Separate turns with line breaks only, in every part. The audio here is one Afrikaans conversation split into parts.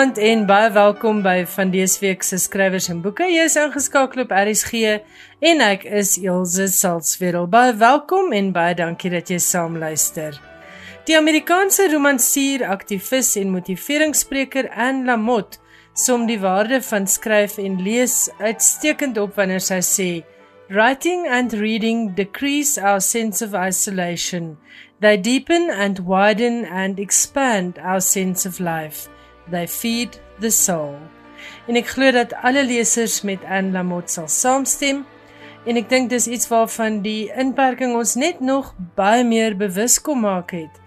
Goeienaand en baie welkom by van dese week se skrywers en boeke. Jy is ingeskakel op RSG en ek is Elsje Salzwetel. Baie welkom en baie dankie dat jy saam luister. Die Amerikaanse romansier, aktivis en motiveringsspreker Anne Lamott som die waarde van skryf en lees uitstekend op wanneer sy sê Writing and reading decrease our sense of isolation. They deepen and widen and expand our sense of life. They feed the soul. En ek glo dat alle lesers met Anne Lamott sal saamstem en ek dink dis iets waarvan die inperking ons net nog baie meer bewus kom maak het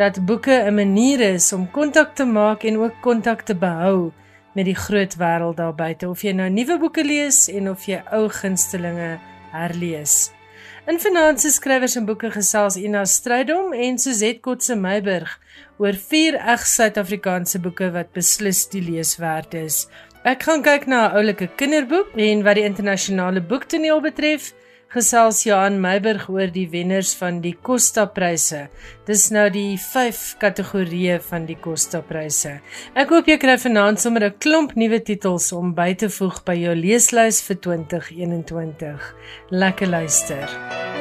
dat boeke 'n manier is om kontak te maak en ook kontak te behou met die groot wêreld daar buite of jy nou nuwe boeke lees en of jy ou gunstelinge herlees. In Finanse Skrywers en Boeke gesels Ina Strydom en Suzette Kotse Meiburg oor vier eg Suid-Afrikaanse boeke wat beslis die lees werd is. Ek gaan kyk na 'n oulike kinderboek en wat die internasionale boektoneel betref, gesels Johan Meiburg oor die wenners van die Costa Pryse. Dis nou die 5 kategorieë van die Costa Pryse. Ek hoop jy kry vanaand sommer 'n klomp nuwe titels om by te voeg by jou leeslys vir 2021. Lekker luister.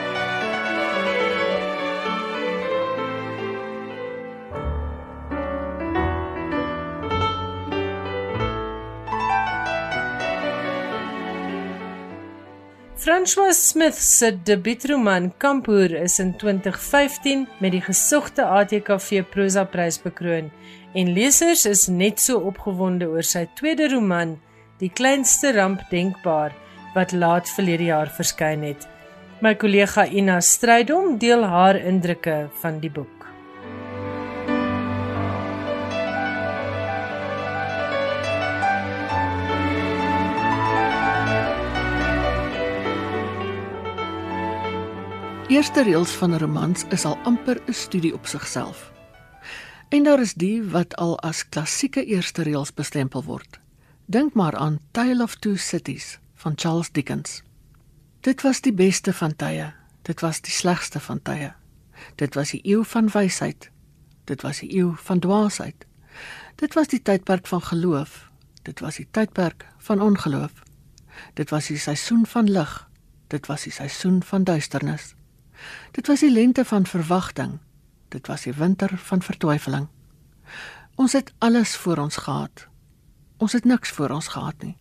François Smith se debuutroman Kampoer is in 2015 met die gesogte ATKV prosa prys bekroon en lesers is net so opgewonde oor sy tweede roman Die kleinste ramp denkbaar wat laat verlede jaar verskyn het. My kollega Ina Strydom deel haar indrukke van die boek.
Eerste reëls van 'n romans is al amper 'n studie op sigself. En daar is die wat al as klassieke eerste reëls bestempel word. Dink maar aan Tale of Two Cities van Charles Dickens. Dit was die beste van tye. Dit was die slegste van tye. Dit was die eeu van wysheid. Dit was die eeu van dwaasheid. Dit was die tydperk van geloof. Dit was die tydperk van ongeloof. Dit was die seisoen van lig. Dit was die seisoen van duisternis. Dit was die lente van verwagting. Dit was die winter van vertwyfeling. Ons het alles voor ons gehad. Ons het niks voor ons gehad nie.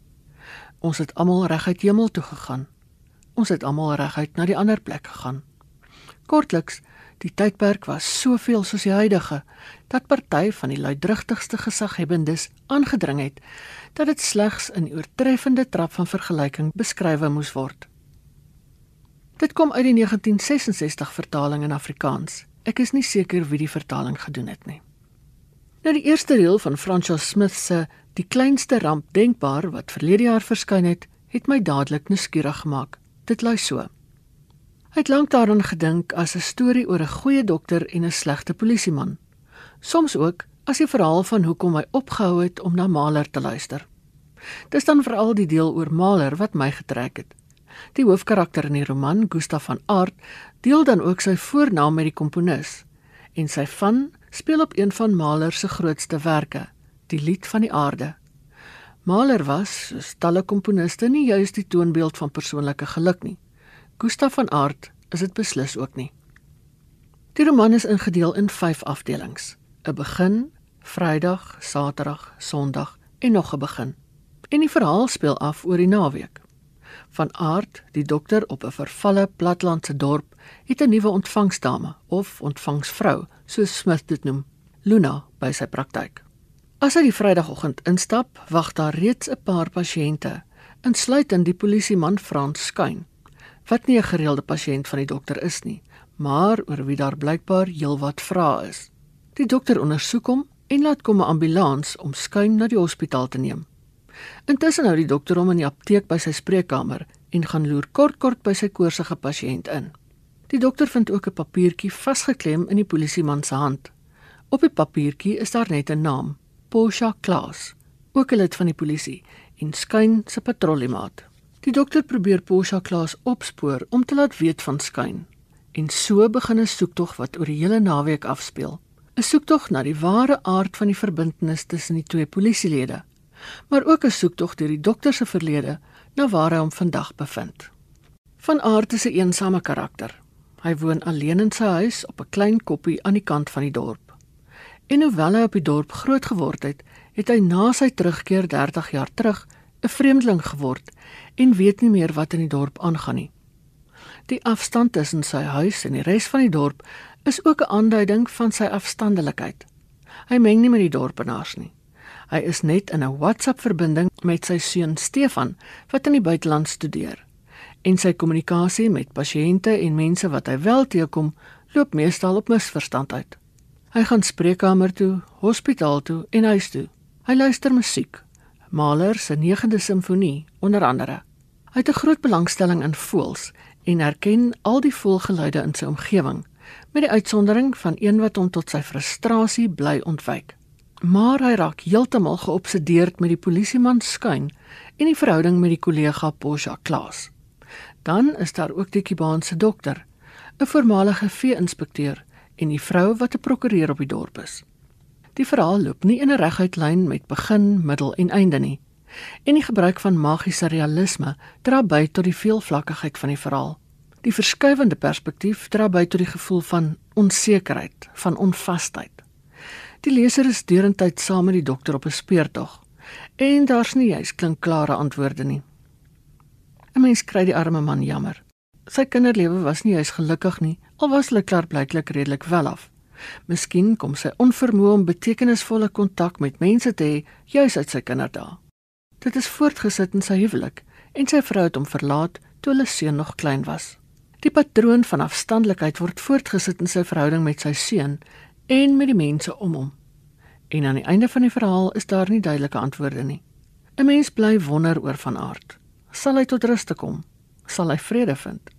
Ons het almal reguit hemel toe gegaan. Ons het almal reguit na die ander plek gegaan. Kortliks, die tydperk was soveel soos die huidige dat party van die luidrugtigste gesaghebbendes aangedring het dat dit slegs in oortreffende trap van vergelyking beskrywe moes word. Dit kom uit die 1966 vertaling in Afrikaans. Ek is nie seker wie die vertaling gedoen het nie. Nou die eerste reël van Francois Smith se Die kleinste ramp denkbaar wat verlede jaar verskyn het, het my dadelik nuuskierig gemaak. Dit lui so. Hy het lank daaraan gedink as 'n storie oor 'n goeie dokter en 'n slegte polisieman. Soms ook as 'n verhaal van hoekom hy opgehou het om na Mahler te luister. Dis dan veral die deel oor Mahler wat my getrek het. Die hoofkarakter in die roman, Gustav van Aert, deel dan ook sy voornaam met die komponis en sy van speel op een van Mahler se grootste werke, Die Lied van die Aarde. Mahler was, soos talle komponiste, nie juis die toonbeeld van persoonlike geluk nie. Gustav van Aert is dit beslis ook nie. Die roman is ingedeel in 5 afdelings: 'n begin, Vrydag, Saterdag, Sondag en nog 'n begin. En die verhaal speel af oor die naweek van aard die dokter op 'n vervalle platlandse dorp het 'n nuwe ontvangsdame of ontvangsvrou soos Smith dit noem Luna by sy praktyk as hy die vrydagoggend instap wag daar reeds 'n paar pasiënte insluitend die polisieman Frans Skyn wat nie 'n gereelde pasiënt van die dokter is nie maar oor wie daar blykbaar heelwat vrae is. Die dokter ondersoek hom en laat kom 'n ambulans om Skyn na die hospitaal te neem Intussen hou die dokter hom in die apteek by sy spreekkamer en gaan loer kort kort by sy koorsige pasiënt in. Die dokter vind ook 'n papiertjie vasgeklem in die polisieman se hand. Op die papiertjie is daar net 'n naam: Posha Klaas, ook 'n lid van die polisie en skyn se patrouillemaat. Die dokter probeer Posha Klaas opspoor om te laat weet van skyn. En so begin 'n soektog wat oor die hele naweek afspeel. 'n soektog na die ware aard van die verbintenis tussen die twee polisielede, maar ook 'n soektog deur die dokter se verlede na waar hy hom vandag bevind. Van aard is 'n eensame karakter. Hy woon alleen in sy huis op 'n klein koppie aan die kant van die dorp. En hoewel hy op die dorp groot geword het, het hy na sy terugkeer 30 jaar terug 'n vreemdeling geword en weet nie meer wat in die dorp aangaan nie. Die afstand tussen sy huis en die res van die dorp is ook 'n aanduiding van sy afstandelikheid. Hy meng nie met die dorpenaars nie. Hy is net in 'n WhatsApp-verbinding met sy seun Stefan wat in die buiteland studeer. En sy kommunikasie met pasiënte en mense wat hy wel teekom, loop meestal op misverstand uit. Hy gaan spreekkamer toe, hospitaal toe en huis toe. Hy luister musiek, Mahler se 9de simfonie onder andere. Hy het 'n groot belangstelling in voëls en herken al die voëlgeluide in sy omgewing, met die uitsondering van een wat hom tot sy frustrasie bly ontwyk. Maar hy raak heeltemal geobsedeerd met die polisieman skyn en die verhouding met die kollega Posha Klaas. Dan is daar ook die Kubaanse dokter, 'n voormalige vee-inspekteur en die vrou wat 'n prokureur op die dorp is. Die verhaal loop nie in 'n reguit lyn met begin, middel en einde nie. En die gebruik van magiese realisme dra by tot die veelvlakkigheid van die verhaal. Die verskuivende perspektief dra by tot die gevoel van onsekerheid, van onvasheid. Die leser is deurentyd saam met die dokter op 'n speurtog en daar's nie juis klinkklare antwoorde nie. 'n Mens kry die arme man jammer. Sy kinderlewe was nie juis gelukkig nie, al was hulle klaarblyklik redelik wel af. Miskien kom sy onvermoë om betekenisvolle kontak met mense te hê juis uit sy kinderdae. Dit is voortgesit in sy huwelik en sy vrou het hom verlaat toe hulle seun nog klein was. Die patroon van afstandelikheid word voortgesit in sy verhouding met sy seun en met die mense om hom. En aan die einde van die verhaal is daar nie duidelike antwoorde nie. 'n Mens bly wonder oor van aard. Sal hy tot rus te kom? Sal hy vrede vind?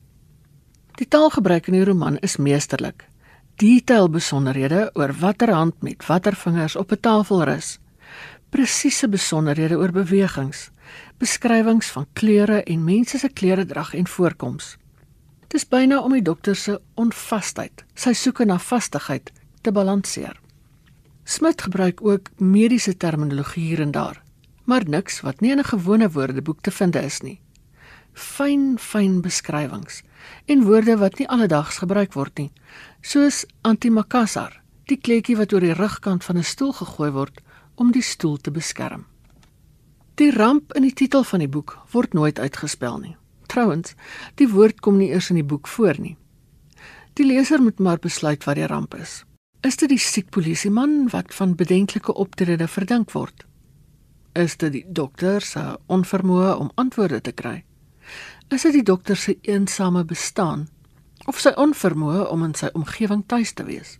Die taalgebruik in die roman is meesterlik. Detailbesonderhede oor watter hand met watter vingers op 'n tafel rus. Presiese besonderhede oor bewegings, beskrywings van kleure en mense se kleredrag en voorkoms. Dit is byna om die dokter se onvasheid, sy soeke na vastigheid te balanseer. Smit gebruik ook mediese terminologie hier en daar, maar niks wat nie in 'n gewone woordeboek te vind is nie. Fyn, fyn beskrywings en woorde wat nie alledaags gebruik word nie, soos antimakassar, die kleedjie wat oor die rugkant van 'n stoel gegooi word om die stoel te beskerm. Die ramp in die titel van die boek word nooit uitgespel nie. Trouwens, die woord kom nie eers in die boek voor nie. Die leser moet maar besluit wat die ramp is. Is dit die siek polisieman wat van bedenklike optrede verdink word? Is dit die dokter se onvermoë om antwoorde te kry? Is dit die dokter se eensame bestaan of sy onvermoë om in sy omgewing tuis te wees?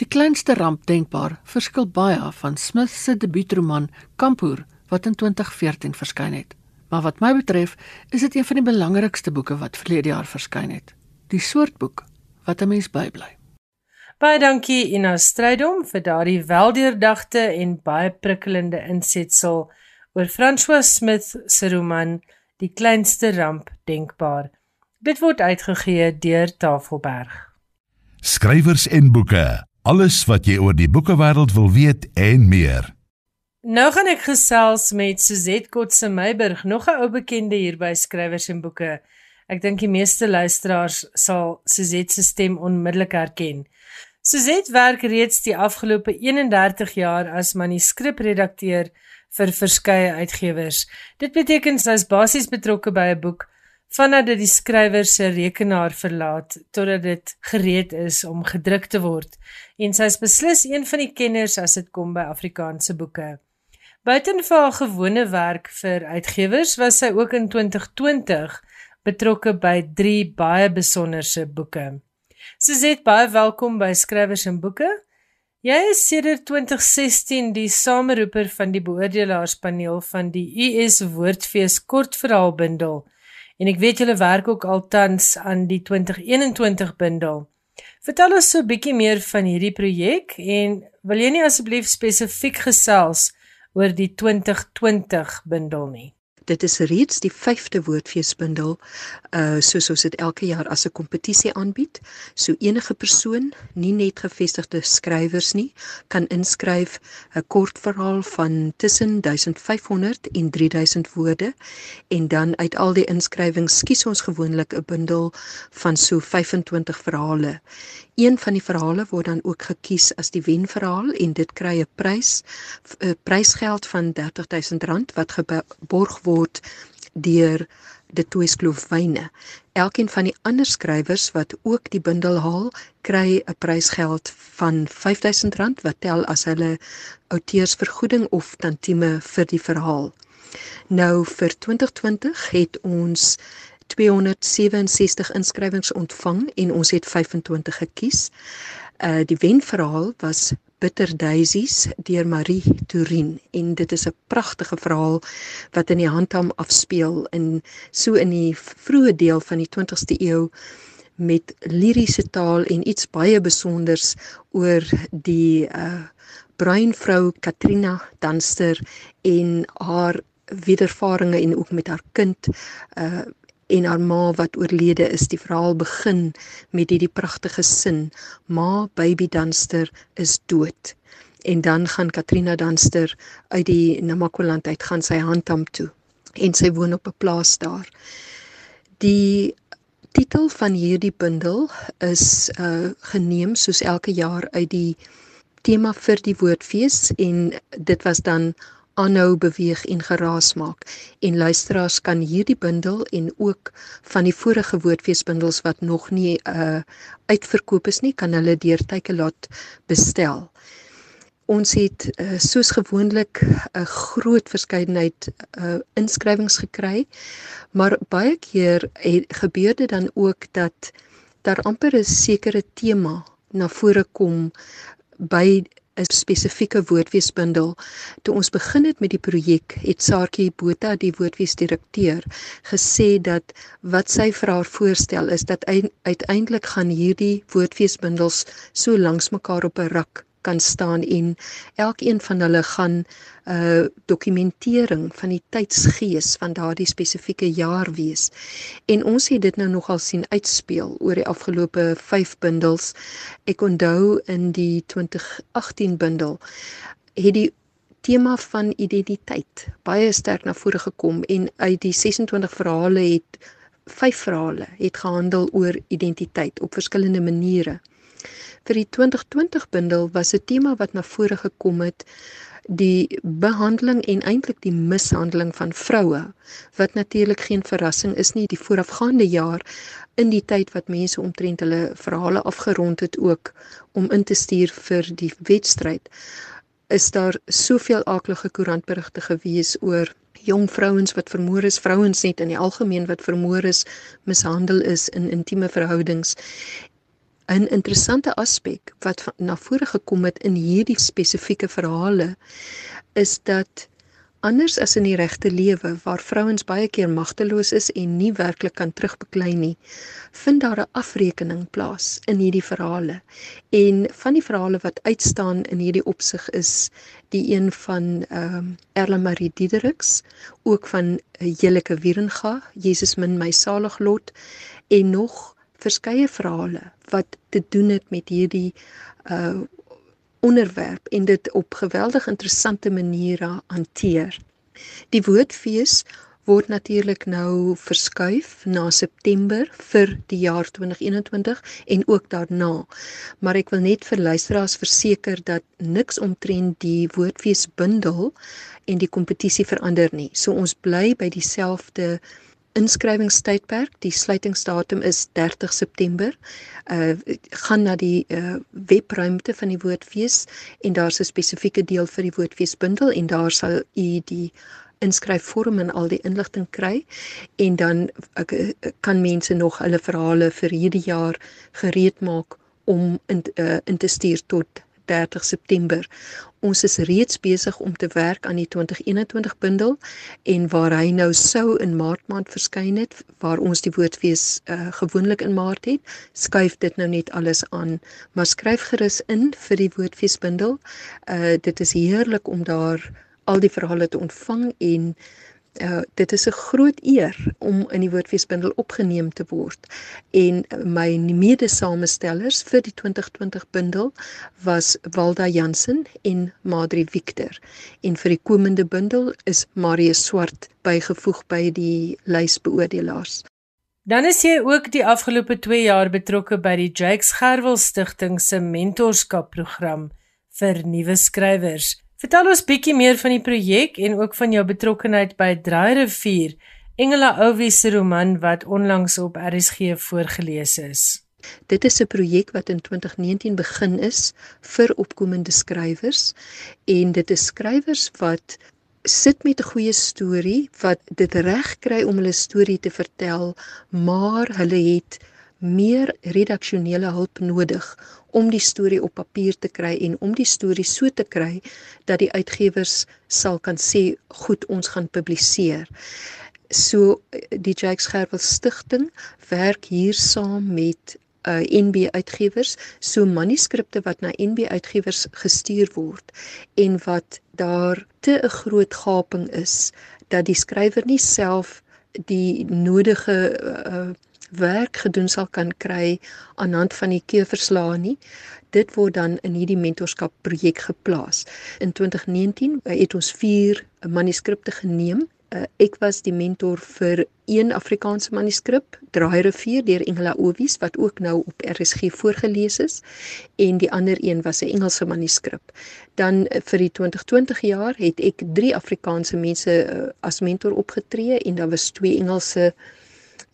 Die kleinste ramp denkbaar verskil baie van Smith se debuutroman Kampoer wat in 2014 verskyn het. Maar wat my betref, is dit een van die belangrikste boeke wat verlede jaar verskyn het. Die soort boek wat 'n mens bybly.
Baie dankie Ina Strydom vir daardie weldeurdagte en baie prikkelende insetsel oor François Smith se roman Die kleinste ramp denkbaar. Dit word uitgegee deur Tafelberg.
Skrywers en boeke. Alles wat jy oor die boekewêreld wil weet en meer.
Nou gaan ek gesels met Suzette Kotse Meiburg, nog 'n ou bekende hier by Skrywers en Boeke. Ek dink die meeste luisteraars sal Suzette se stem onmiddellik herken. Suzette werk reeds die afgelope 31 jaar as manuskripredakteur vir verskeie uitgewers. Dit beteken sy is basies betrokke by 'n boek vanaf dit die skrywer se rekenaar verlaat totdat dit gereed is om gedruk te word. En sy is beslis een van die kenners as dit kom by Afrikaanse boeke. Buiten vir haar gewone werk vir uitgewers was sy ook in 2020 betrokke by 3 baie besonderse boeke. Suzette, baie welkom by Skrywers en Boeke. Jy is sedert 2016 die sameroeper van die beoordelaarspaneel van die US Woordfees kortverhaalbundel en ek weet julle werk ook al tans aan die 2021 bundel. Vertel ons so 'n bietjie meer van hierdie projek en wil jy nie asseblief spesifiek gesels oor die 2020 bundel nie?
Dit is reeds die 5de woordfeesbundel uh soos ons dit elke jaar as 'n kompetisie aanbied. So enige persoon, nie net gevestigde skrywers nie, kan inskryf 'n kort verhaal van tussen 1500 en 3000 woorde en dan uit al die inskrywings kies ons gewoonlik 'n bundel van so 25 verhale. Een van die verhale word dan ook gekies as die wenverhaal en dit kry 'n prys 'n prysgeld van R30000 wat geborg word deur die Toeskloof wyne. Elkeen van die ander skrywers wat ook die bundel haal, kry 'n prysgeld van R5000 wat tel as hulle outeursvergoeding of tantieme vir die verhaal. Nou vir 2020 het ons 267 inskrywings ontvang en ons het 25 gekies. Uh die wenverhaal was Bitter Daisies deur Marie Turin en dit is 'n pragtige verhaal wat in die handham afspeel in so in die vroeë deel van die 20ste eeu met liriese taal en iets baie besonders oor die uh bruin vrou Katrina Danster en haar wedervarings en ook met haar kind uh en haar ma wat oorlede is. Die verhaal begin met hierdie pragtige sin: Ma baby Danster is dood. En dan gaan Katrina Danster uit die Namakoland uit gaan sy handam toe en sy woon op 'n plaas daar. Die titel van hierdie bundel is uh geneem soos elke jaar uit die tema vir die woordfees en dit was dan aanhou beweeg en geraas maak en luisteraars kan hierdie bundel en ook van die vorige woordfeesbundels wat nog nie uh uitverkoop is nie kan hulle deur Takealot bestel. Ons het uh, soos gewoonlik 'n groot verskeidenheid uh inskrywings gekry, maar baie keer het gebeur dit dan ook dat daar amper 'n sekere tema na vore kom by 'n spesifieke woordfeesbundel. Toe ons begin het met die projek, het Saartjie Botha, die woordfeesdirekteur, gesê dat wat sy vir haar voorstel is dat uiteindelik gaan hierdie woordfeesbundels so langs mekaar op 'n rak kan staan en elkeen van hulle gaan 'n uh, dokumentering van die tydsgees van daardie spesifieke jaar wees. En ons het dit nou nogal sien uitspeel oor die afgelope 5 bundels. Ek onthou in die 2018 bundel het die tema van identiteit baie sterk na vore gekom en uit die 26 verhale het vyf verhale het gehandel oor identiteit op verskillende maniere vir die 2020 bundel was 'n tema wat na vore gekom het die behandeling en eintlik die mishandeling van vroue wat natuurlik geen verrassing is nie. Die voorafgaande jaar in die tyd wat mense omtrent hulle verhale afgerond het ook om in te stuur vir die wedstryd is daar soveel aaklige koerantberigte gewees oor jong vrouens wat vermoor is, vrouens net in die algemeen wat vermoor is, mishandel is in intieme verhoudings 'n interessante aspek wat na vore gekom het in hierdie spesifieke verhale is dat anders as in die regte lewe waar vrouens baie keer magteloos is en nie werklik kan terugbeklei nie, vind daar 'n afrekening plaas in hierdie verhale. En van die verhale wat uitstaan in hierdie opsig is die een van ehm um, Erla Marie Diedericks, ook van Jelike Wierenga, Jesus min my salig lot en nog verskeie verhale wat te doen het met hierdie uh onderwerp en dit op geweldig interessante maniere hanteer. Die woordfees word natuurlik nou verskuif na September vir die jaar 2021 en ook daarna. Maar ek wil net vir luisteraars verseker dat niks omtrent die woordfees bundel en die kompetisie verander nie. So ons bly by dieselfde inskrywingstydperk. Die sluitingsdatum is 30 September. Uh gaan na die uh webruimte van die Woordfees en daar's 'n spesifieke deel vir die Woordfees bundel en daar sal u die inskryfvorm en al die inligting kry en dan ek, kan mense nog hulle verhale vir hierdie jaar gereed maak om in uh, in te stuur tot 30 September. Ons is reeds besig om te werk aan die 2021 bundel en waar hy nou sou in Maart maand verskyn het waar ons die woordfees uh, gewoonlik in Maart het, skuif dit nou net alles aan. Maar skryf gerus in vir die woordfees bundel. Uh dit is heerlik om daar al die verhale te ontvang en Uh, dit is 'n groot eer om in die Woordfeesbundel opgeneem te word. En my mede-samestellers vir die 2020 bundel was Walda Jansen en Madri Victor. En vir die komende bundel is Marius Swart bygevoeg by die lys beoordelaars.
Dan is jy ook die afgelope 2 jaar betrokke by die Jakes Gerwel Stichting se mentorskapprogram vir nuwe skrywers. Vertel ons bietjie meer van die projek en ook van jou betrokkeheid by Draairivier, Engela Ouwie se roman wat onlangs op RSG voorgeles is.
Dit is 'n projek wat in 2019 begin is vir opkomende skrywers en dit is skrywers wat sit met 'n goeie storie wat dit reg kry om hulle storie te vertel, maar hulle het meer redaksionele hulp nodig om die storie op papier te kry en om die storie so te kry dat die uitgewers sal kan sê goed ons gaan publiseer. So die Jakes Gerwel Stichting werk hier saam met uh NB uitgewers so manuskripte wat na NB uitgewers gestuur word en wat daar te 'n groot gaping is dat die skrywer nie self die nodige uh werk gedoen sal kan kry aan hand van die keurverslae nie. Dit word dan in hierdie mentorskap projek geplaas. In 2019 eh, het ons 4 manuskripte geneem. Eh, ek was die mentor vir een Afrikaanse manuskrip, Draairivier deur Engela Owies wat ook nou op RSG voorgeles is en die ander een was 'n Engelse manuskrip. Dan eh, vir die 2020 jaar het ek 3 Afrikaanse mense as mentor opgetree en daar was 2 Engelse uh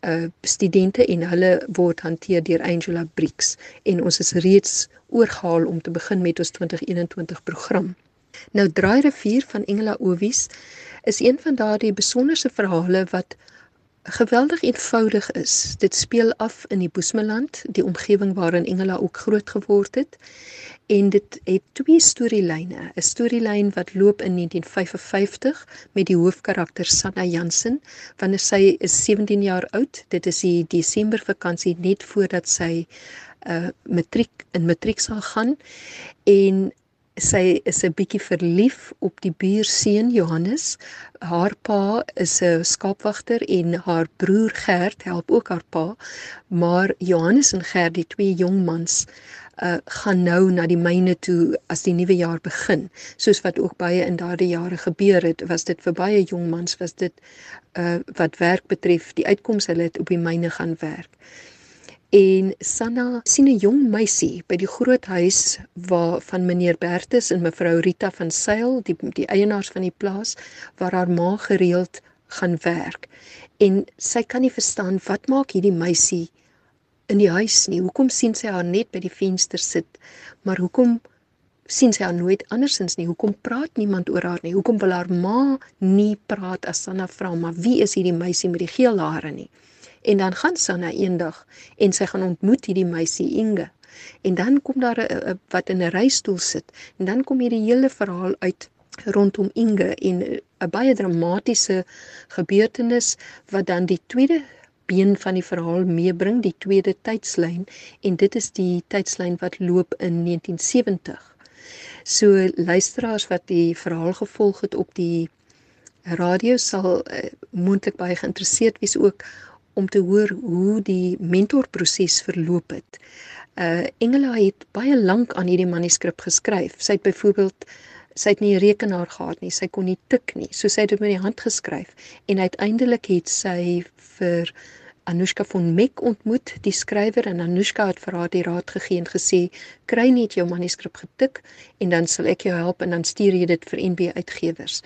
uh studente en hulle word hanteer deur Angela Bricks en ons is reeds oorgehaal om te begin met ons 2021 program. Nou Draai rivier van Engela Owies is een van daardie besonderse verhale wat geweldig eenvoudig is. Dit speel af in die Boesmeland, die omgewing waarin Engela ook groot geword het. En dit het twee storielyne. 'n Storielyn wat loop in 1955 met die hoofkarakter Sanna Jansen, wanneer sy is 17 jaar oud. Dit is die Desember vakansie net voordat sy uh matriek in matriek sal gaan en sy is 'n bietjie verlief op die buurseun Johannes. Haar pa is 'n skaapwagter en haar broer Gert help ook haar pa. Maar Johannes en Gert, die twee jong mans, uh gaan nou na die myne toe as die nuwe jaar begin. Soos wat ook baie in daardie jare gebeur het, was dit vir baie jong mans was dit uh wat werk betref, die uitkoms hulle het op die myne gaan werk en Sanna sien 'n jong meisie by die groot huis waar van meneer Bertus en mevrou Rita van Sail, die die eienaars van die plaas, waar haar ma gereeld gaan werk. En sy kan nie verstaan wat maak hierdie meisie in die huis nie. Hoekom sien sy haar net by die venster sit? Maar hoekom sien sy haar nooit andersins nie? Hoekom praat niemand oor haar nie? Hoekom wil haar ma nie praat as Sanna vra maar wie is hierdie meisie met die geel hare nie? En dan gaan Sanna eendag en sy gaan ontmoet hierdie meisie Inge. En dan kom daar 'n wat in 'n reistool sit en dan kom hierdie hele verhaal uit rondom Inge en 'n baie dramatiese gebeurtenis wat dan die tweede been van die verhaal meebring, die tweede tydslyn en dit is die tydslyn wat loop in 1970. So luisteraars wat die verhaal gevolg het op die radio sal uh, moontlik baie geïnteresseerd wees ook om te hoor hoe die mentorproses verloop het. Uh Engela het baie lank aan hierdie manuskrip geskryf. Sy het byvoorbeeld sy het nie 'n rekenaar gehad nie, sy kon nie tik nie. So sy het dit met die hand geskryf en uiteindelik het sy vir Anushka von Meck ontmoet, die skrywer en Anushka het vir haar die raad gegee en gesê: "Kry net jou manuskrip getik en dan sal ek jou help en dan stuur jy dit vir NB uitgewers."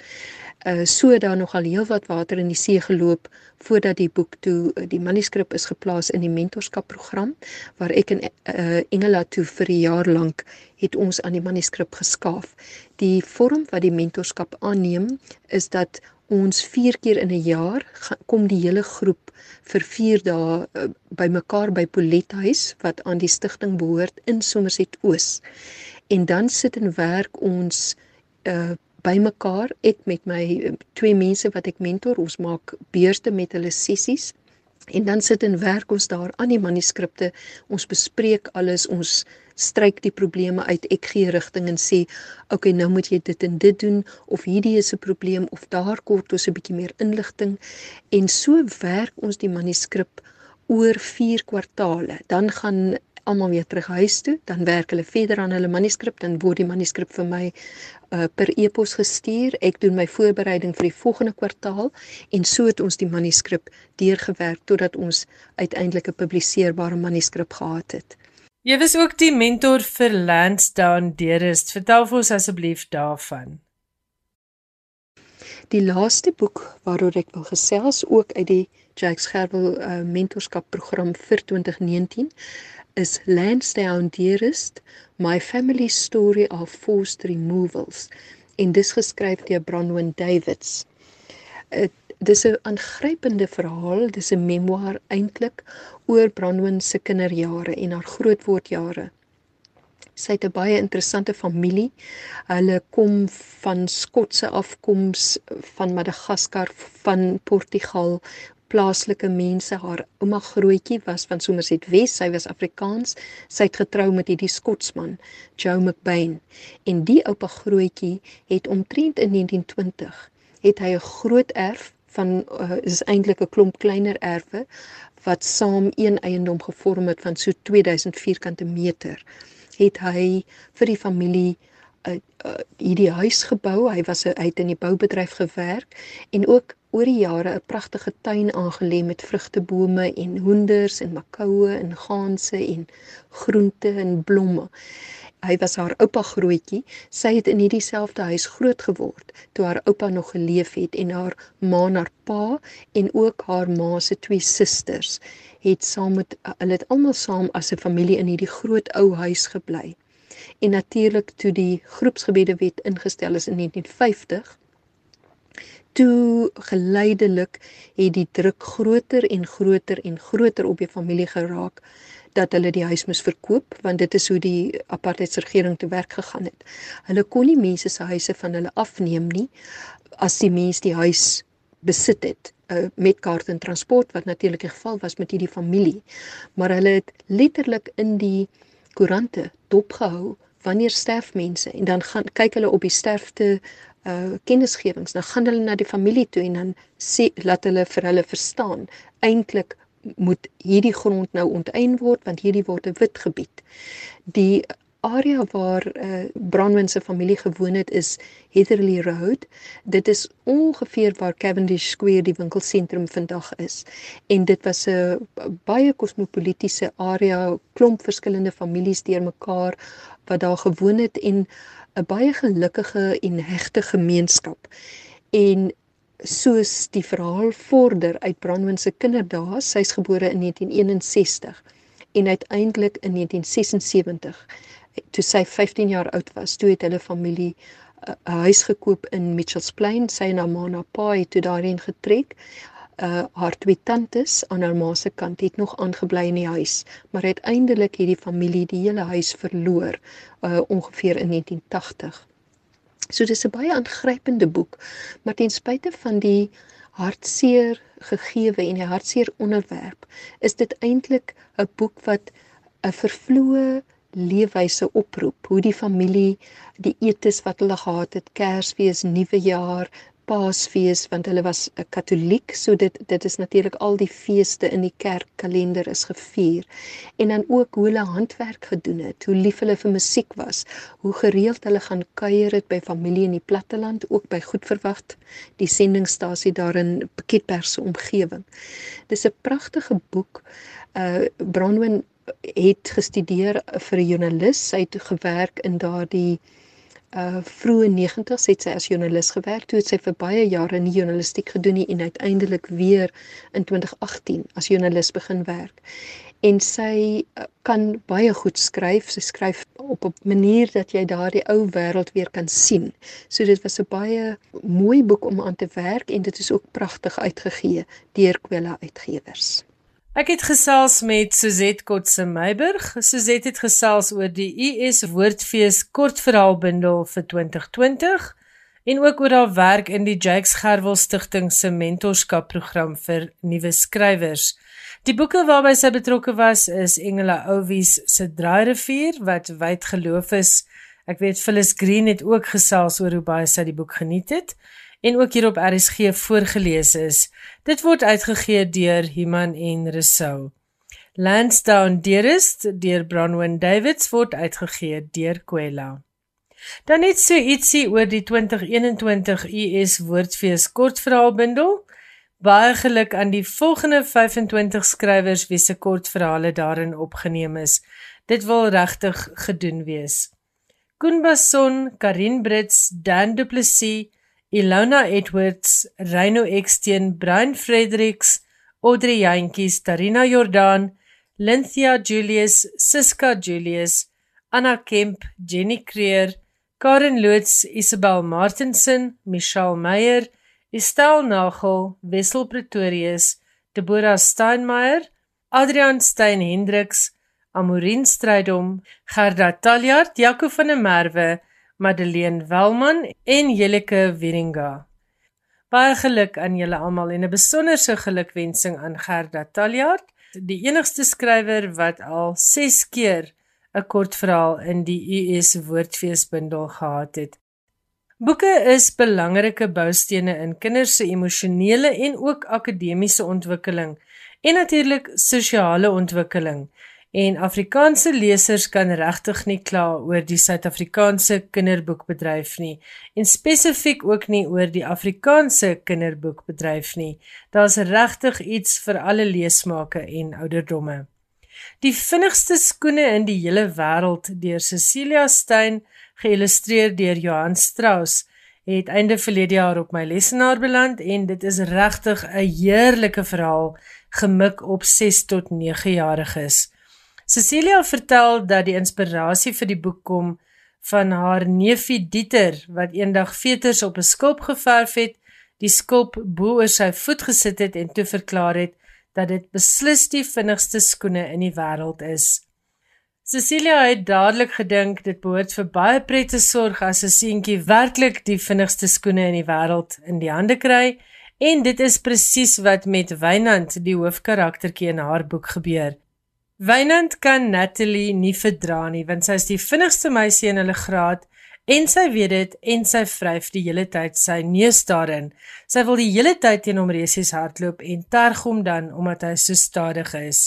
uh so daar nogal heelwat water in die see geloop voordat die boek toe uh, die manuskrip is geplaas in die mentorskap program waar ek en uh Engela toe vir 'n jaar lank het ons aan die manuskrip geskaaf. Die vorm wat die mentorskap aanneem is dat ons 4 keer in 'n jaar kom die hele groep vir 4 dae uh, bymekaar by Polethuis wat aan die stigting behoort in Somerset Oos. En dan sit en werk ons uh bymekaar ek met my eh, twee mense wat ek mentor. Ons maak beurte met hulle sessies. En dan sit en werk ons daar aan die manuskripte. Ons bespreek alles ons stryk die probleme uit, ek gee rigting en sê, "Oké, okay, nou moet jy dit en dit doen of hierdie is 'n probleem of daar kort ons 'n bietjie meer inligting." En so werk ons die manuskrip oor 4 kwartale. Dan gaan almal weer terug huis toe, dan werk hulle verder aan hulle manuskrip, dan word die manuskrip vir my uh, per e-pos gestuur. Ek doen my voorbereiding vir die volgende kwartaal en so het ons die manuskrip deurgewerk totdat ons uiteindelik 'n publiseerbare manuskrip gehad het.
Jy was ook die mentor vir Lansdowne Deerest. Vertel vir ons asseblief daarvan.
Die laaste boek waaroor ek wil gesels ook uit die Jacques Gerwel uh, mentorskap program vir 2019 is Lansdowne Dearest, My Family Story of Forced Removals en dis geskryf deur Bronwyn Davids. Dit dis 'n aangrypende verhaal, dis 'n memoir eintlik oor Bronwyn se kinderjare en haar grootwordjare. Sy het 'n baie interessante familie. Hulle kom van Skotse afkoms, van Madagaskar, van Portugal, plaaslike mense. Haar ouma grootjie was van Somerset Wes. Sy was Afrikaans. Sy het getrou met hierdie Skotsman, Joe McBain. En die oupa grootjie het omtrent in 1920 het hy 'n groot erf van uh, is eintlik 'n klomp kleiner erwe wat saam een eiendom gevorm het van so 2000 vierkante meter. Het hy vir die familie uh, uh, hierdie huis gebou. Hy was 'n uit in die boubedryf gewerk en ook oor die jare 'n pragtige tuin aangelê met vrugtebome en hoenders en makoue en ganse en groente en blomme. Hy was haar oupa grootjie. Sy het in hierdie selfde huis groot geword toe haar oupa nog geleef het en haar ma en haar pa en ook haar ma se twee susters het saam met hulle het almal saam as 'n familie in hierdie groot ou huis gebly. En natuurlik toe die groepsgebedewet ingestel is in 1950 toe geleidelik het die druk groter en groter en groter op die familie geraak dat hulle die huis moes verkoop want dit is hoe die apartheidsregering te werk gegaan het. Hulle kon nie mense se huise van hulle afneem nie as die mens die huis besit het uh, met kaart en transport wat natuurlik die geval was met hierdie familie. Maar hulle het letterlik in die koerante dopgehou wanneer sterf mense en dan gaan kyk hulle op die sterfte uh kennisgewings dan gaan hulle na die familie toe en dan sê laat hulle vir hulle verstaan eintlik moet hierdie grond nou onteien word want hierdie word 'n wit gebied. Die area waar uh Bronwyn se familie gewoon het is Heatherley Road. Dit is ongeveer waar Cavendish Square die winkelsentrum vandag is. En dit was 'n baie kosmopolitiese area, klomp verskillende families deurmekaar wat daar gewoon het en 'n baie gelukkige en hegte gemeenskap. En soos die verhaal vorder uit Brandwyn se kinderdae, sy's gebore in 1961 en uiteindelik in 1976 toe sy 15 jaar oud was, toe het hulle familie 'n huis gekoop in Mitchells Plain, sy en haar ma na pa het toe daarheen getrek uh haar twee tantes aan haar ma se kant het nog aangebly in die huis, maar uiteindelik het die familie die hele huis verloor uh ongeveer in 1980. So dis 'n baie aangrypende boek, maar ten spyte van die hartseer gegewe en die hartseer onderwerp, is dit eintlik 'n boek wat 'n vervloë leefwyse oproep hoe die familie die etes wat hulle gehad het Kersfees, Nuwejaar, Paasfees want hulle was 'n Katoliek, so dit dit is natuurlik al die feeste in die kerkkalender is gevier. En dan ook hoe hulle handwerk gedoen het, hoe lief hulle vir musiek was, hoe gereeld hulle gaan kuier het by familie in die platteland, ook by Goedverwag, die sendingstasie daar in Pietperse omgewing. Dis 'n pragtige boek. Uh Bronwyn het gestudeer vir 'n joernalis, sy het gewerk in daardie uh vroeë 90's het sy as joernalis gewerk. Toe het sy vir baie jare in journalistiek gedoen en uiteindelik weer in 2018 as joernalis begin werk. En sy uh, kan baie goed skryf. Sy skryf op 'n manier dat jy daardie ou wêreld weer kan sien. So dit was 'n baie mooi boek om aan te werk en dit is ook pragtig uitgegee deur Kwela Uitgewers.
Ek het gesels met Suzette Kotse Meiburg. Suzette het gesels oor die US Woordfees kortverhaalbundel vir 2020 en ook oor haar werk in die Jakes Gerwel Stichting se mentorskapprogram vir nuwe skrywers. Die boeke waarby sy betrokke was is Engela Ouwies se Draairivier wat wyd geloof is. Ek weet Phyllis Green het ook gesels oor hoe baie sy die boek geniet het en ook hier op RSG voorgeles is. Dit word uitgegee deur Human en Resou. Lansdowne Dearest deur Bronwyn Davids word uitgegee deur Kwela. Dan net so ietsie oor die 2021 US Woordfees kortverhaalbundel. Baie geluk aan die volgende 25 skrywers wie se kortverhale daarin opgeneem is. Dit wil regtig gedoen wees. Koen Basson, Karin Brits, Dan Du Plessis, Ilona Edwards, Reino Eksteen, Brian Fredericks, Audrey Jantjies, Tarina Jordan, Lynthia Julius, Siska Julius, Anna Kemp, Jenny Creer, Karen Loots, Isabel Martinsen, Michelle Meyer, Estel Nagel, Wessel Pretorius, Deborah Steinmeier, Adrian Stein Hendriks, Amorin Strydom, Gerda Taljaard, Jaco van der Merwe, Madeleine Welman en Jelike Wieringa. Baie geluk aan julle almal en 'n besonderse gelukwensing aan Gerda Taljaard, die enigste skrywer wat al 6 keer 'n kortverhaal in die US Woordfeesbundel gehad het. Boeke is belangrike boustene in kinders se emosionele en ook akademiese ontwikkeling en natuurlik sosiale ontwikkeling. En Afrikaanse lesers kan regtig nie kla oor die Suid-Afrikaanse kinderboekbedryf nie en spesifiek ook nie oor die Afrikaanse kinderboekbedryf nie. Daar's regtig iets vir alle leesmake en ouderdomme. Die vinnigste skoene in die hele wêreld deur Cecilia Stein geïllustreer deur Johan Strauss het einde verlede jaar op my lesenaar beland en dit is regtig 'n heerlike verhaal gemik op 6 tot 9 jariges. Cecilia vertel dat die inspirasie vir die boek kom van haar neefie Dieter wat eendag veters op 'n skulp geverf het, die skulp bo oor sy voet gesit het en toe verklaar het dat dit beslis die vinnigste skoene in die wêreld is. Cecilia het dadelik gedink dit behoort vir baie pret te sorg as 'n seentjie werklik die vinnigste skoene in die wêreld in die hande kry en dit is presies wat met Wynand die hoofkaraktertjie in haar boek gebeur. Wynand kan Natalie nie verdra nie want sy is die vinnigste meisie in hulle graad en sy weet dit en sy vryf die hele tyd sy neus daarin. Sy wil die hele tyd teen hom resies hardloop en terg hom dan omdat hy so stadig is.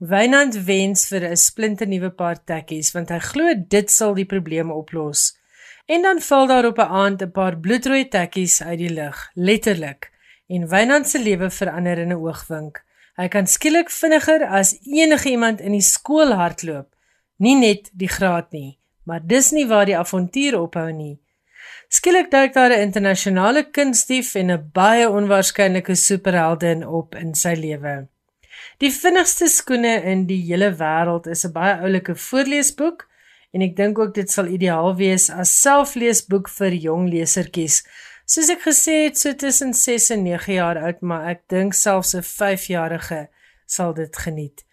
Wynand wens vir 'n splinte nuwe paar tekkies want hy glo dit sal die probleem oplos. En dan val daar op 'n aand 'n paar bloedrooi tekkies uit die lug, letterlik. En Wynand se lewe verander in 'n oogwink. Hy kan skielik vinniger as enige iemand in die skool hardloop. Nie net die graad nie, maar dis nie waar die avontuur ophou nie. Skielik duik daar 'n internasionale kunstdief en 'n baie onwaarskynlike superheldin op in sy lewe. Die vinnigste skoene in die hele wêreld is 'n baie oulike voorleesboek en ek dink ook dit sal ideaal wees as selfleesboek vir jong lesertjies. Soos ek gesê het, so tussen 6 en 9 jaar oud, maar ek dink selfs 'n 5-jarige sal dit geniet.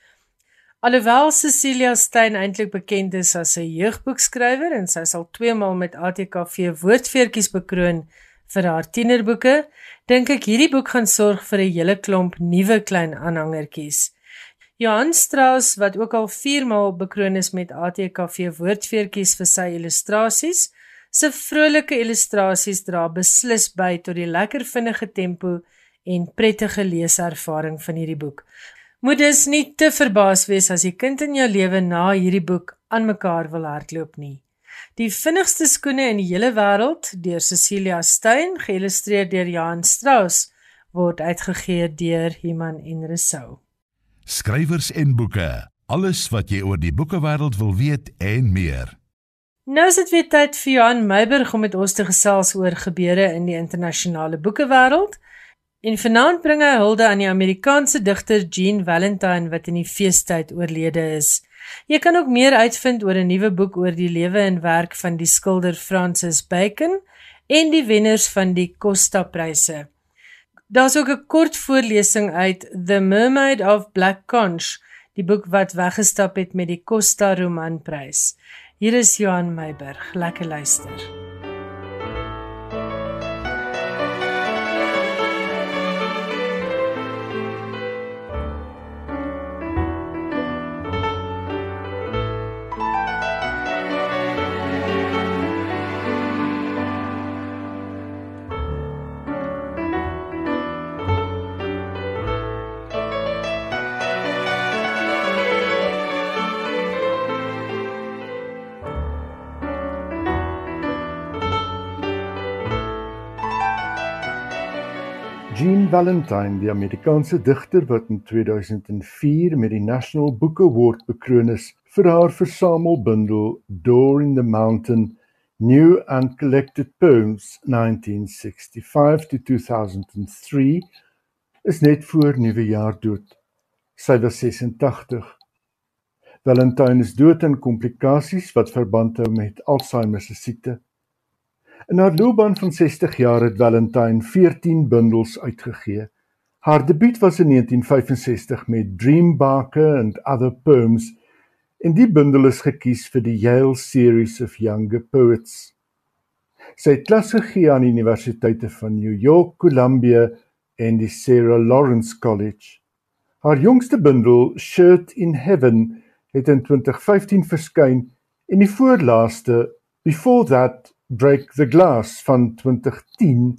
Alhoewel Cecilia Stein eintlik bekend is as 'n jeugboekskrywer en sy sal twee maal met ATKV woordfeertjies bekroon vir haar tienerboeke, dink ek hierdie boek gaan sorg vir 'n hele klomp nuwe klein aanhangertjies. Johan Strauss wat ook al 4 maal bekroon is met ATKV woordfeertjies vir sy illustrasies, se vrolike illustrasies dra beslis by tot die lekker vinnige tempo en prettige leeservaring van hierdie boek. Moet dus nie te verbaas wees as die kind in jou lewe na hierdie boek aan mekaar wil hardloop nie. Die vinnigste skoene in die hele wêreld deur Cecilia Stein, geïllustreer deur Jan Strauss, word uitgegee deur Iman en Resou.
Skrywers en boeke, alles wat jy oor die boekewêreld wil weet en meer.
Nou is dit weer tyd vir Johan Meiburg om met ons te gesels oor gebeure in die internasionale boekewêreld. En vanaand bring hy hulde aan die Amerikaanse digter Jean Valentine wat in die feestyd oorlede is. Jy kan ook meer uitvind oor 'n nuwe boek oor die lewe en werk van die skilder Francis Bacon en die wenners van die Costa-pryse. Daar's ook 'n kort voorlesing uit The Mermaid of Black Conch, die boek wat weggestap het met die Costa Romanprys. Hier is Johan Meiberg, lekker luister.
Jean Valentine, die Amerikaanse digter wat in 2004 met die National Book Award bekroon is vir haar versamelbundel Door in the Mountain: New and Collected Poems 1965 to 2003, is net voor Nuwejaar dood. Sy was 86. Valentine is dood aan komplikasies wat verband hou met Alzheimer se siekte. In haar loopbaan van 60 jaar het Valentine 14 bundels uitgegee. Haar debuut was in 1965 met Dreambarker and Other Poems en die bundel is gekies vir die Yale Series of Younger Poets. Sy het klas gegee aan universiteite van New York, Columbia en die Sarah Lawrence College. Haar jongste bundel, Shirt in Heaven, het in 2015 verskyn en die voorlaaste, Before That Break the Glass van 2010,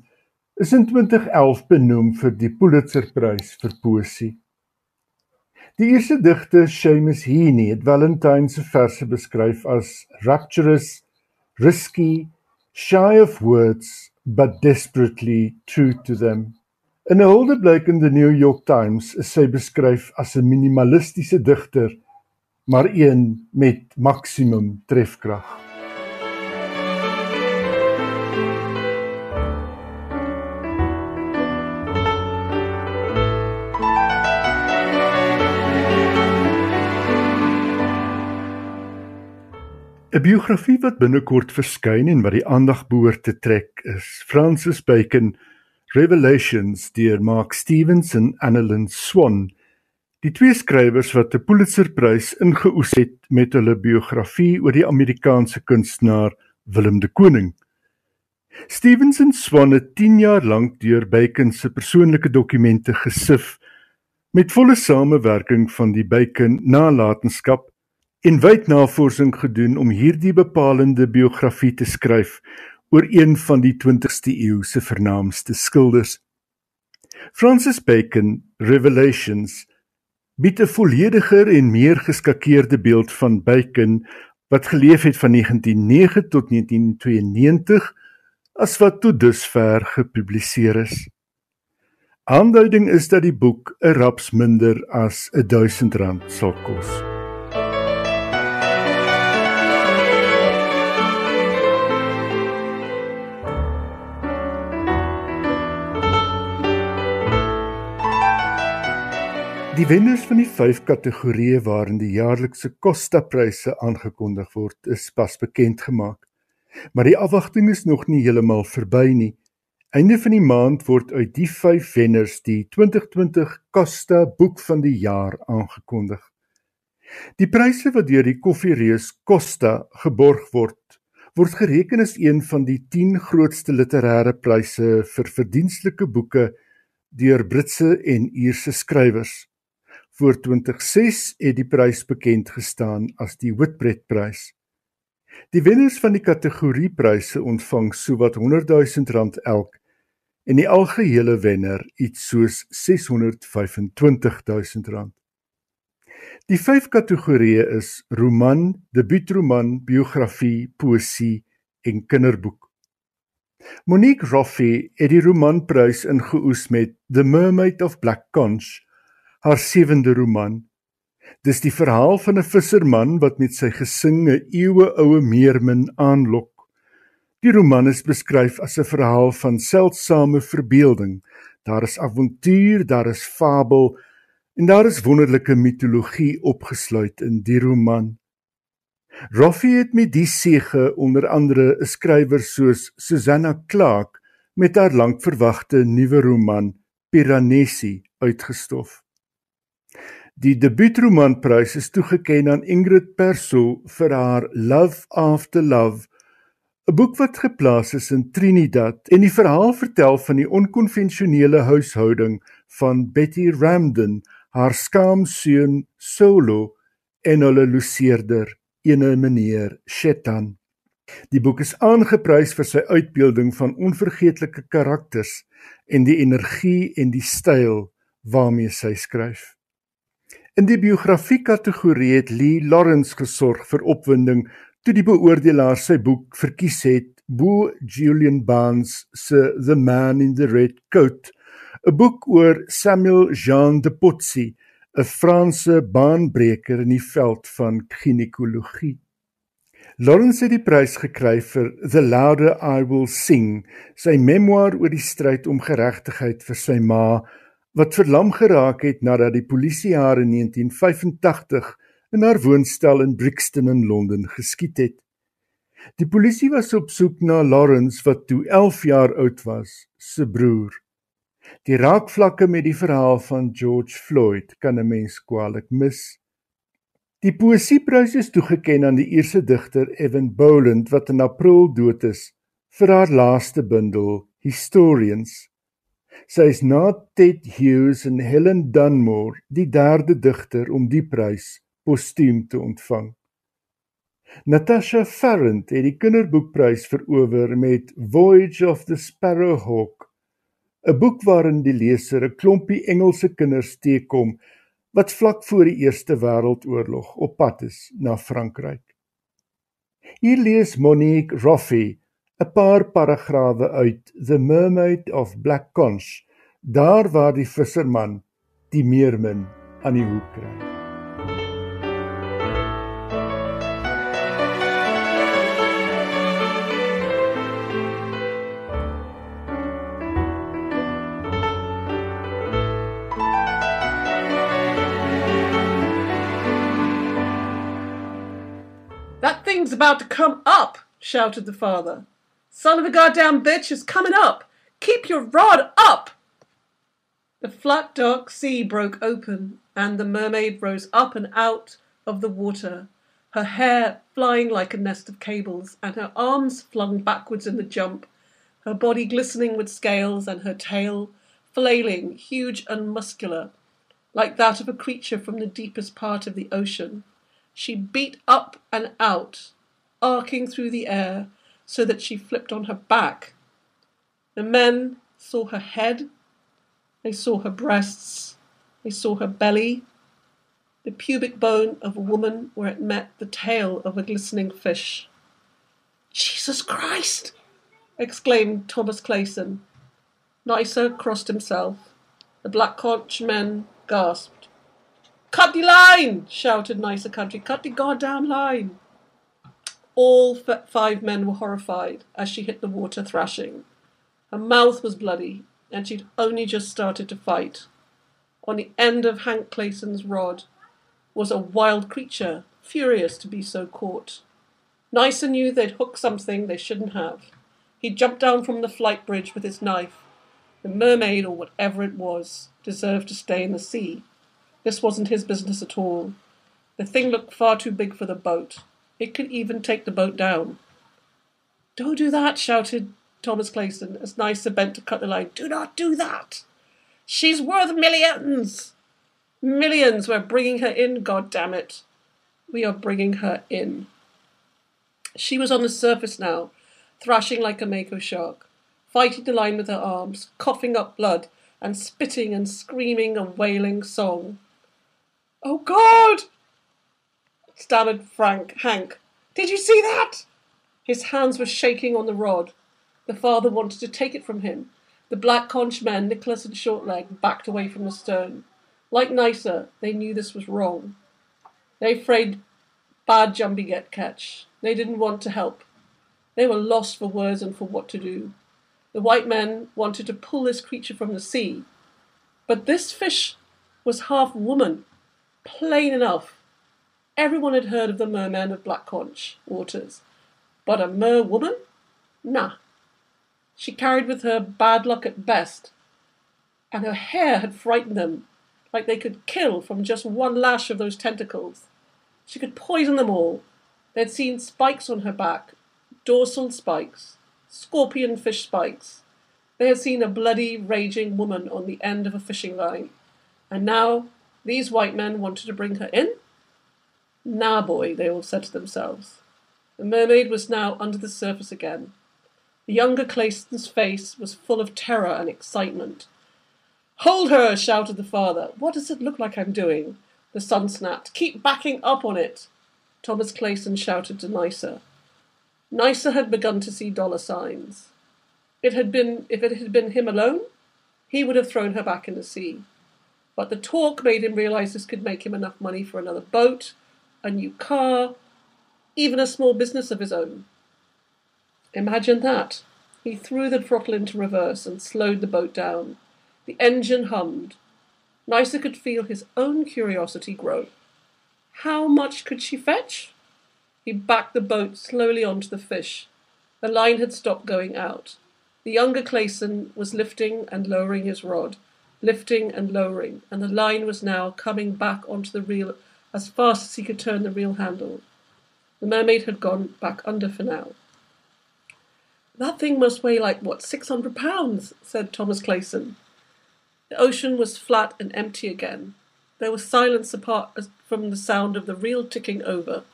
is in 2011 benoem vir die Pulitzerprys vir poesie. Die eerste digter, Seamus Heaney, het Valentine se verse beskryf as rapturous, risky, shy of words, but desperately true to them. In 'n huldeblyk in die New York Times is sy beskryf as 'n minimalistiese digter, maar een met maksimum trefkrag. ‘n Biografie wat binnekort verskyn en wat die aandag behoort te trek, is Francis Bacon Revelations deur Mark Stevens en Annelyn Swan. Die twee skrywers wat 'n Pulitzerprys ingeoes het met hulle biografie oor die Amerikaanse kunstenaar Willem de Kooning. Stevens en Swan het 10 jaar lank deur Bacon se persoonlike dokumente gesif met volle samewerking van die Bacon nalatenskap en wyd navorsing gedoen om hierdie bepalende biografie te skryf oor een van die 20ste eeu se vernaamste skilders. Francis Bacon Revelations bied 'n vollediger en meer geskakeerde beeld van Bacon wat geleef het van 1909 tot 1992 as wat tot dusver gepubliseer is. Aanduiding is dat die boek 'n raps minder as R1000 sal kos. Die wenners van die 5 kategorieë waarin die jaarlikse Costa-pryse aangekondig word, is pas bekend gemaak. Maar die afwagting is nog nie heeltemal verby nie. Einde van die maand word uit die 5 wenners die 2020 Costa Boek van die Jaar aangekondig. Die pryse wat deur die koffiereus Costa geborg word, word gereken as een van die 10 grootste literêre pryse vir verdienstelike boeke deur Britse en Ierse skrywers. Voor 2006 het die prys bekend gestaan as die Whitbread-prys. Die wenners van die kategoriepryse ontvang sowat R100 000 elk en die algehele wenner iets soos R625 000. Die vyf kategorieë is roman, debuutroman, biografie, poësie en kinderboek. Monique Roffey het die romanprys ingeoes met The Mermaid of Black Conch haar sewende roman. Dis die verhaal van 'n visserman wat met sy gesing 'n eeueoue meermin aanlok. Die roman is beskryf as 'n verhaal van seldsame verbeelding. Daar is avontuur, daar is fabel en daar is wonderlike mitologie opgesluit in die roman. Roffie het met die sege onder andere 'n skrywer soos Susanna Clark met haar lankverwagte nuwe roman Piranesi uitgestof. Die debuutromanprys is toegekend aan Ingrid Persol vir haar Love After Love, 'n boek wat geplaas is in Trinidad en die verhaal vertel van die onkonvensionele huishouding van Betty Ramden, haar skaamseun Solo en hulle loseerder, ene meneer Shetan. Die boek is aangeprys vir sy uitbeelding van onvergeetlike karakters en die energie en die styl waarmee sy skryf. In die biografie kategorie het Lee Lawrence gesorg vir opwinding toe die beoordelaar sy boek verkies het bo Julian Barnes se The Man in the Red Coat, 'n boek oor Samuel Jean de Potsy, 'n Franse baanbreker in die veld van ginekologie. Lawrence het die prys gekry vir The Louder I Will Sing, sy memoir oor die stryd om geregtigheid vir sy ma wat verlam geraak het nadat die polisie haar in 1985 in haar woonstel in Brixton in Londen geskiet het. Die polisie was op soek na Lawrence wat toe 11 jaar oud was, se broer. Die raakvlakke met die verhaal van George Floyd kan 'n mens kwaliek mis. Die poesieprys is toegekend aan die Ierse digter Evan Boland wat in April dood is vir haar laaste bundel Historians. Sy is na Ted Hughes en Helen Dunmore die derde digter om die prys postuum te ontvang. Natasha Farrant het die kinderboekprys verower met Voyage of the Sparrowhawk 'n boek waarin die leser 'n klompie Engelse kinders teekom wat vlak voor die Eerste Wêreldoorlog op pad is na Frankryk. Hier lees Monique Roffey 'n paar paragrawe uit The Mermaid of Black Conch, daar waar die visserman die meermin aan die hoek kry.
thing's about to come up, shouted the father. Son of a goddamn bitch is coming up. Keep your rod up. The flat, dark sea broke open, and the mermaid rose up and out of the water, her hair flying like a nest of cables, and her arms flung backwards in the jump, her body glistening with scales, and her tail flailing, huge and muscular, like that of a creature from the deepest part of the ocean. She beat up and out, arcing through the air so that she flipped on her back. The men saw her head, they saw her breasts, they saw her belly, the pubic bone of a woman where it met the tail of a glistening fish. Jesus Christ! exclaimed Thomas Clayson. Nicer crossed himself. The black conch men gasped. Cut the line! shouted Nicer Country. Cut the goddamn line! All five men were horrified as she hit the water thrashing. Her mouth was bloody, and she'd only just started to fight. On the end of Hank Clayson's rod was a wild creature, furious to be so caught. Nicer knew they'd hooked something they shouldn't have. He jumped down from the flight bridge with his knife. The mermaid, or whatever it was, deserved to stay in the sea. This wasn't his business at all. The thing looked far too big for the boat. It could even take the boat down. Don't do that, shouted Thomas Clayson as Nicer bent to cut the line. Do not do that. She's worth millions. Millions. We're bringing her in, God damn it. We are bringing her in. She was on the surface now, thrashing like a mako shark, fighting the line with her arms, coughing up blood, and spitting and screaming a wailing song. Oh God! Stammered Frank Hank. Did you see that? His hands were shaking on the rod. The father wanted to take it from him. The black conch men, Nicholas and Shortleg, backed away from the stern. Like Nicer, they knew this was wrong. They afraid bad jumpy get catch. They didn't want to help. They were lost for words and for what to do. The white men wanted to pull this creature from the sea. But this fish was half woman, plain enough. Everyone had heard of the merman of Black Conch waters, but a mer woman? Nah. She carried with her bad luck at best, and her hair had frightened them, like they could kill from just one lash of those tentacles. She could poison them all. They'd seen spikes on her back, dorsal spikes, scorpion fish spikes. They had seen a bloody, raging woman on the end of a fishing line, and now these white men wanted to bring her in? Nah, boy, they all said to themselves. The mermaid was now under the surface again. The younger Clayson's face was full of terror and excitement. Hold her, shouted the father. What does it look like I'm doing? The son snapped. Keep backing up on it. Thomas Clayson shouted to Nicer. Nicer had begun to see dollar signs. It had been if it had been him alone, he would have thrown her back in the sea. But the talk made him realize this could make him enough money for another boat, a new car, even a small business of his own. Imagine that. He threw the throttle into reverse and slowed the boat down. The engine hummed. Nysa could feel his own curiosity grow. How much could she fetch? He backed the boat slowly onto the fish. The line had stopped going out. The younger Clayson was lifting and lowering his rod, lifting and lowering, and the line was now coming back onto the reel as fast as he could turn the reel handle. The mermaid had gone back under for now. That thing must weigh like, what, 600 pounds, said Thomas Clayson. The ocean was flat and empty again. There was silence apart from the sound of the reel ticking over.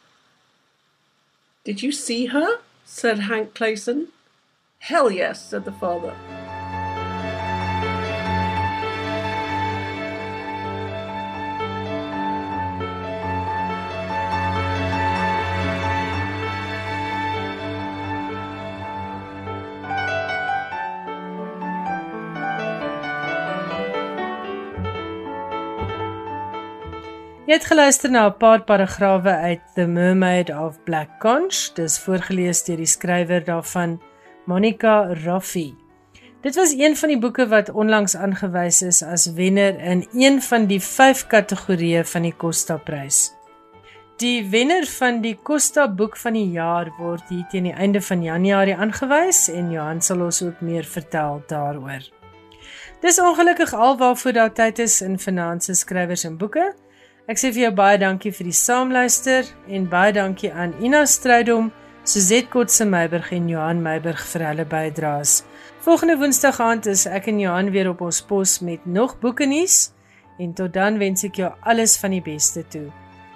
Did you see her? said Hank Clayson. Hell yes, said the father.
Jy het geluister na 'n paar paragrawe uit The Mermaid of Black Conch. Dis voorgeles deur die skrywer daarvan, Monica Raffi. Dit was een van die boeke wat onlangs aangewys is as wenner in een van die 5 kategorieë van die Costa-prys. Die wenner van die Costa boek van die jaar word hier teen die einde van Januarie aangewys en Johan sal ons ook meer vertel daaroor. Dis ongelukkig alwaarvoor daar tyd is in finansies skrywers en boeke. Ek sê vir jou baie dankie vir die saamluister en baie dankie aan Ina Strydom, Suzette Kotse Meiburg en Johan Meiburg vir hulle bydraes. Volgende Woensdag aand is ek en Johan weer op ons pos met nog boeke nuus en tot dan wens ek jou alles van die beste toe.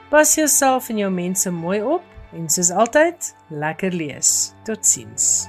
Pas jouself en jou mense mooi op en soos altyd, lekker lees. Totsiens.